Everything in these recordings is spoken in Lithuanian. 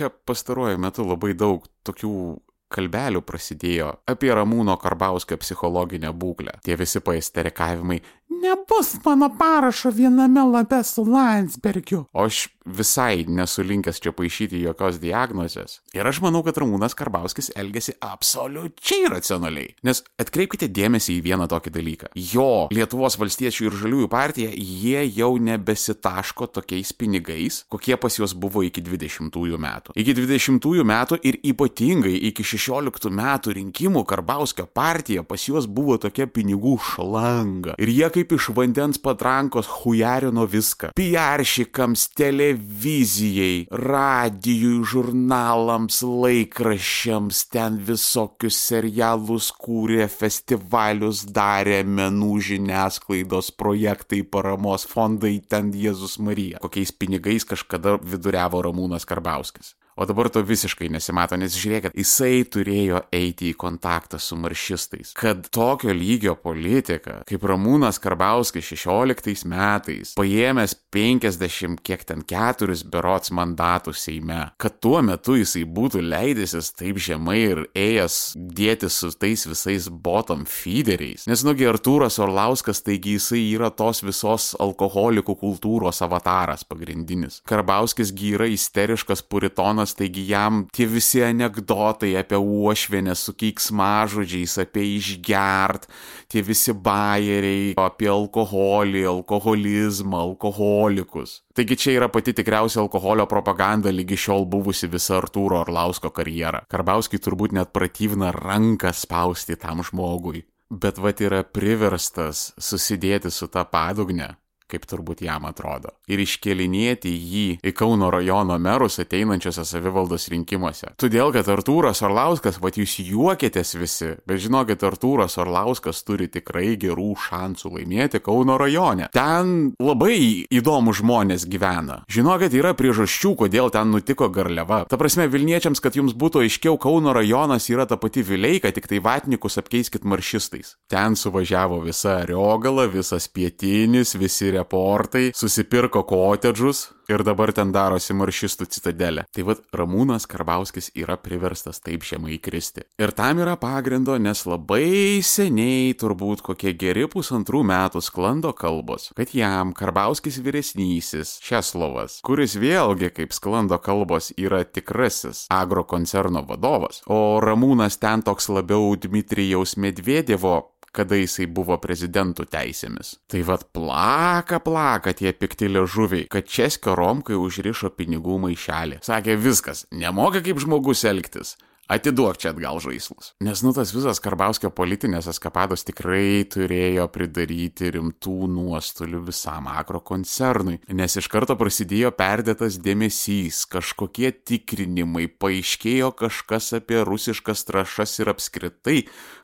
čia pastaruoju metu labai daug tokių kalbelių prasidėjo apie Ramūno Karbauskio psichologinę būklę. Tie visi paesterikavimai, nebus mano parašo viename lape su Landsbergiu. O aš visai nesu linkęs čia paaišyti jokios diagnozės. Ir aš manau, kad Ramūnas Karbauskis elgesi absoliučiai racionaliai. Nes atkreipkite dėmesį į vieną tokį dalyką. Jo Lietuvos valstiečių ir žaliųjų partija, jie jau nebesitaško tokiais pinigais, kokie pas juos buvo iki 20 metų. Iki 20 metų ir ypatingai iki 16 metų rinkimų Karbauskio partija pas juos buvo tokia pinigų šlanga. Ir jie kaip iš vandens patrankos hujarino viską. Piaršikams, televizijai, radijui, žurnalams, laikraščiams, ten visokius serialus kūrė, festivalius darė, menų žiniasklaidos projektai, paramos fondai, ten Jėzus Marija. Kokiais pinigais kažkada viduriavo Ramūnas Karbauskis. O dabar to visiškai nesimato, nes žiūrėkit, jisai turėjo eiti į kontaktą su maršistais. Kad tokio lygio politika, kaip Ramūnas Karbauskis 16 metais, paėmęs 50, kiek ten keturis berots mandatų Seime, kad tuo metu jisai būtų leidęsis taip žemai ir ėjęs dėti su tais visais bottom feederiais. Nes nugi Artūras Orlauskas, taigi jisai yra tos visos alkoholikų kultūros avataras pagrindinis. Karbauskis gyra isteriškas puritonas vaikas, taigi jam tie visi anegdotai apie uošvienę su keiksmažodžiais, apie išgert, tie visi bairiai, apie alkoholį, alkoholizmą, alkoholikus. Taigi čia yra pati tikriausia alkoholio propaganda lygi šiol buvusi visa Artūro Orlausko karjera. Karbauskiai turbūt net pratyvina ranką spausti tam žmogui. Bet vat yra priverstas susidėti su tą padugne, kaip turbūt jam atrodo, ir iškelinėti jį į Kauno rajono merus ateinančiose savivaldos rinkimuose. Todėl, kad Artūras Orlauskas, va jūs juokėtės visi, bet žinokit, Artūras Orlauskas turi tikrai gerų šansų laimėti Kauno rajone. Ten labai įdomų žmonės gyvena. Žinokit, yra priežasčių, kodėl ten nutiko garliava. Ta prasme, Vilniečiams, kad jums būtų aiškiau, Kauno rajonas yra ta pati Vileika, tik tai Vatnikus apkeiskit maršistais. Ten suvažiavo visa Riogala, visas pietinis, visi reportai, susipirko kotedžus ir dabar ten darosi maršistų citadelė. Tai vad Ramūnas Karbauskis yra priverstas taip žemai kristi. Ir tam yra pagrindo, nes labai seniai, turbūt kokie geri pusantrų metų sklando kalbos, kad jam Karbauskis vyresnysis, Česlovas, kuris vėlgi, kaip sklando kalbos, yra tikrasis agro koncerno vadovas, o Ramūnas ten toks labiau Dmitrijaus Medvedevo kada jisai buvo prezidentų teisėmis. Tai vad plaka, plaka tie pikti liežuviai, kad Českio Romkai užrišo pinigų maišelį. Sakė viskas, nemoka kaip žmogus elgtis. Atiduok čia atgal žaislus. Nes nu tas visas Karbauskio politinės eskapados tikrai turėjo pridaryti rimtų nuostolių visam agro koncernui. Nes iš karto prasidėjo perdėtas dėmesys, kažkokie tikrinimai, paaiškėjo kažkas apie rusiškas trašas ir apskritai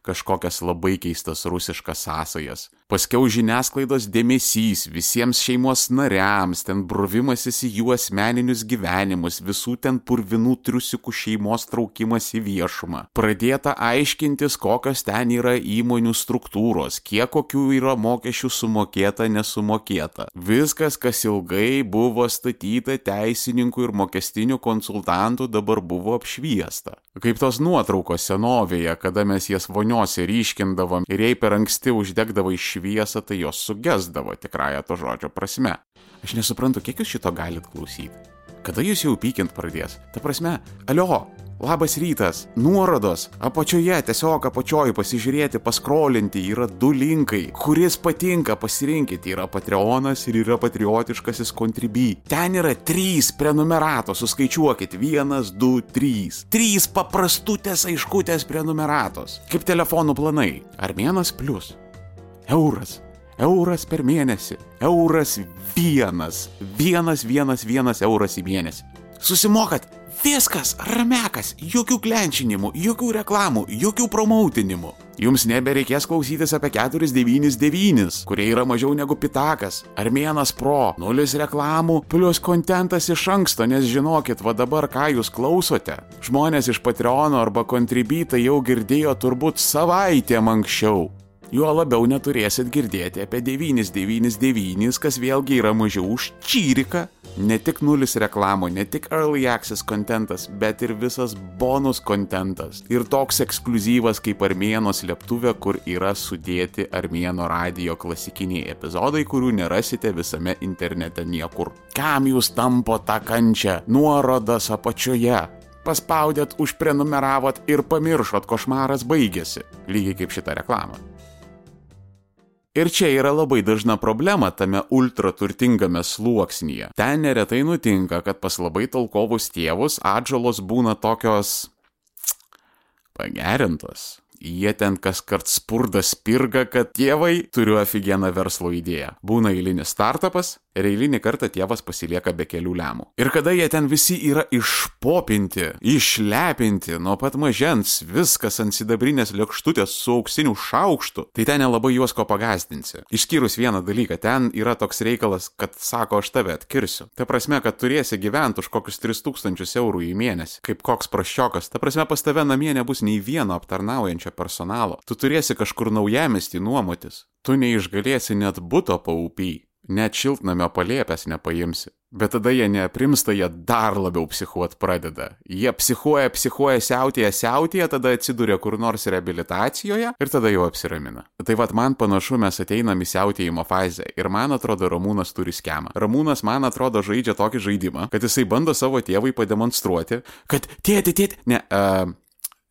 kažkokias labai keistas rusiškas sąsajas. Paskiau žiniasklaidos dėmesys visiems šeimos nariams, ten brovimasis į jų asmeninius gyvenimus, visų ten purvinų triusikų šeimos traukimas į viešumą. Pradėta aiškintis, kokios ten yra įmonių struktūros, kiek kokių yra mokesčių sumokėta, nesumokėta. Viskas, kas ilgai buvo statyta teisininkų ir mokestinių konsultantų, dabar buvo apšviesta. Kaip tos nuotraukos senovėje, kada mes jas voniosi ryškindavom ir jei per anksti uždegdavo iš šviesą, tai jos sugesdavo tikrąją to žodžio prasme. Aš nesuprantu, kiek jūs šito galit klausyti. Kada jūs jau pykint pradės? Ta prasme, alio, labas rytas, nuorodos, apačioje, tiesiog apačioj pasižiūrėti, paskrolinti, yra du linkai, kuris patinka, pasirinkit, yra Patreonas ir yra patriotiškasis Contribui. Ten yra trys prenumeratos, suskaičiuokit, vienas, du, trys. Trys paprastutės aiškutės prenumeratos. Kaip telefonų planai. Armėnas plus euras. Euras per mėnesį. Euras vienas. Vienas, vienas, vienas euras į mėnesį. Susimokat viskas, ramekas, jokių klenčinimų, jokių reklamų, jokių promautinimų. Jums nebereikės klausytis apie 499, kurie yra mažiau negu pitakas, Armėnas Pro, nulis reklamų, plus kontentas iš anksto, nes žinokit, va dabar ką jūs klausote. Žmonės iš Patreono arba Contribita jau girdėjo turbūt savaitėm anksčiau. Juo labiau neturėsit girdėti apie 999, kas vėlgi yra mažiau už čyriką. Ne tik nulis reklamų, ne tik early access kontentas, bet ir visas bonus kontentas. Ir toks ekskluzyvas kaip Armėno slėptuvė, kur yra sudėti Armėno radio klasikiniai epizodai, kurių nerasite visame internete niekur. Kam jūs tampo tą kančią? Nuorodas apačioje. Paspaudėt, užprenumeravot ir pamiršot, košmaras baigėsi. Lygiai kaip šitą reklamą. Ir čia yra labai dažna problema tame ultra turtingame sluoksnyje. Ten neretai nutinka, kad pas labai talkovus tėvus atžalos būna tokios pagerintos. Jie ten kas kart spurda spirga, kad tėvai turiu aфиgeną verslo idėją. Būna eilinis startupas ir eilinį kartą tėvas pasilieka be kelių lemų. Ir kada jie ten visi yra išpopinti, išlepinti, nuo pat mažens viskas ant sidabrinės lėkštutės su auksiniu šaukštu, tai ten nelabai juos ko pagazdinsi. Išskyrus vieną dalyką, ten yra toks reikalas, kad sako, aš tave atkirsiu. Ta prasme, kad turėsi gyventi už kokius 3000 eurų į mėnesį, kaip koks praščiokas. Ta prasme, pas tave namie nebus nei vieno aptarnaujančio personalo. Tu turėsi kažkur naujamestį nuomotis. Tu neišgalėsi net būto paupy net šiltnamio palėpės nepaimsi. Bet tada jie neaprimsta, jie dar labiau psichuot pradeda. Jie psichuoja, psichuoja, siautėja, siautėja, tada atsiduria kur nors reabilitacijoje ir tada jau apsiramina. Tai vad man panašu, mes ateinam į siautėjimo fazę ir man atrodo Ramūnas turi schemą. Ramūnas man atrodo žaidžia tokį žaidimą, kad jisai bando savo tėvui pademonstruoti, kad tėti, tėti, ne, uh,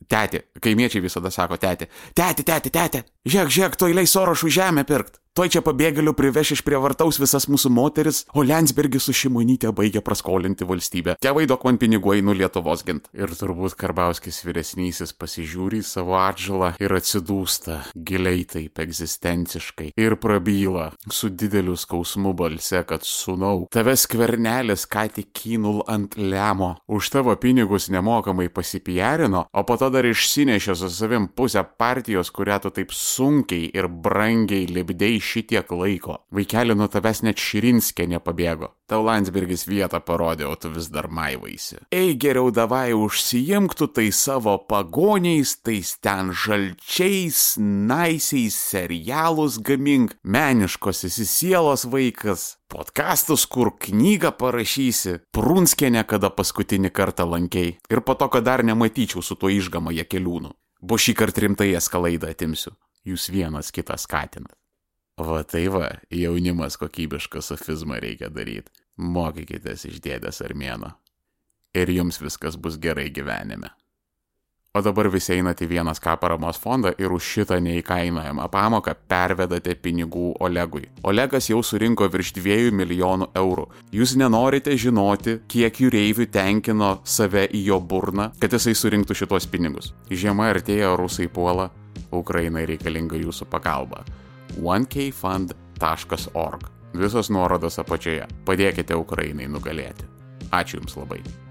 Teti, kaimiečiai visada sako teti. Teti, teti, teti, žiūrėk, žiūrėk, tu eiliai sorošų žemę pirkt. Tuoj čia pabėgėlių priveš iš prievartaus visas mūsų moteris, o Lensbergis su Šimonytė baigia praskolinti valstybę. Tėvai duok man pinigų einu Lietuvos gint. Ir turbūt Karbauskis vyresnysis pasižiūri į savo atžalą ir atsidūsta giliai taip egzistenciškai ir prabyla su dideliu skausmu balse, kad sunau, tave skvernelis ką tik kynul ant lemo, už tavo pinigus nemokamai pasipijarino, o po to dar išsinešė su savim pusę partijos, kurią tu taip sunkiai ir brangiai libdėjai šitiek laiko. Vaikeli nuo tavęs net Širinskė nepabėgo. Tau Landsbergis vietą parodė, o tu vis dar maivaisi. Ei, geriau davai užsijimk tu tai savo pagoniais, tais ten žalčiais, naisiais serialus gamink, meniškos esi sielos vaikas, podkastus, kur knygą parašysi, prunskienę, kada paskutinį kartą lankiai ir po to, kad dar nematyčiau su tuo išgama jekeliūnu. Bu šį kartą rimtai eskalaidą atimsiu. Jūs vienas kitą skatinat. Va tai va, jaunimas kokybišką sofizmą reikia daryti. Mokykitės iš dėdės armėno. Ir jums viskas bus gerai gyvenime. O dabar visi einate į vienas ką paramos fondą ir už šitą neįkainojamą pamoką pervedate pinigų Olegui. Olegas jau surinko virš 2 milijonų eurų. Jūs nenorite žinoti, kiek jūreivių tenkino save į jo burną, kad jisai surinktų šitos pinigus. Žiema artėja, rusai puola, Ukrainai reikalinga jūsų pagalba. 1kfund.org. Visos nuorodos apačioje. Padėkite Ukrainai nugalėti. Ačiū Jums labai.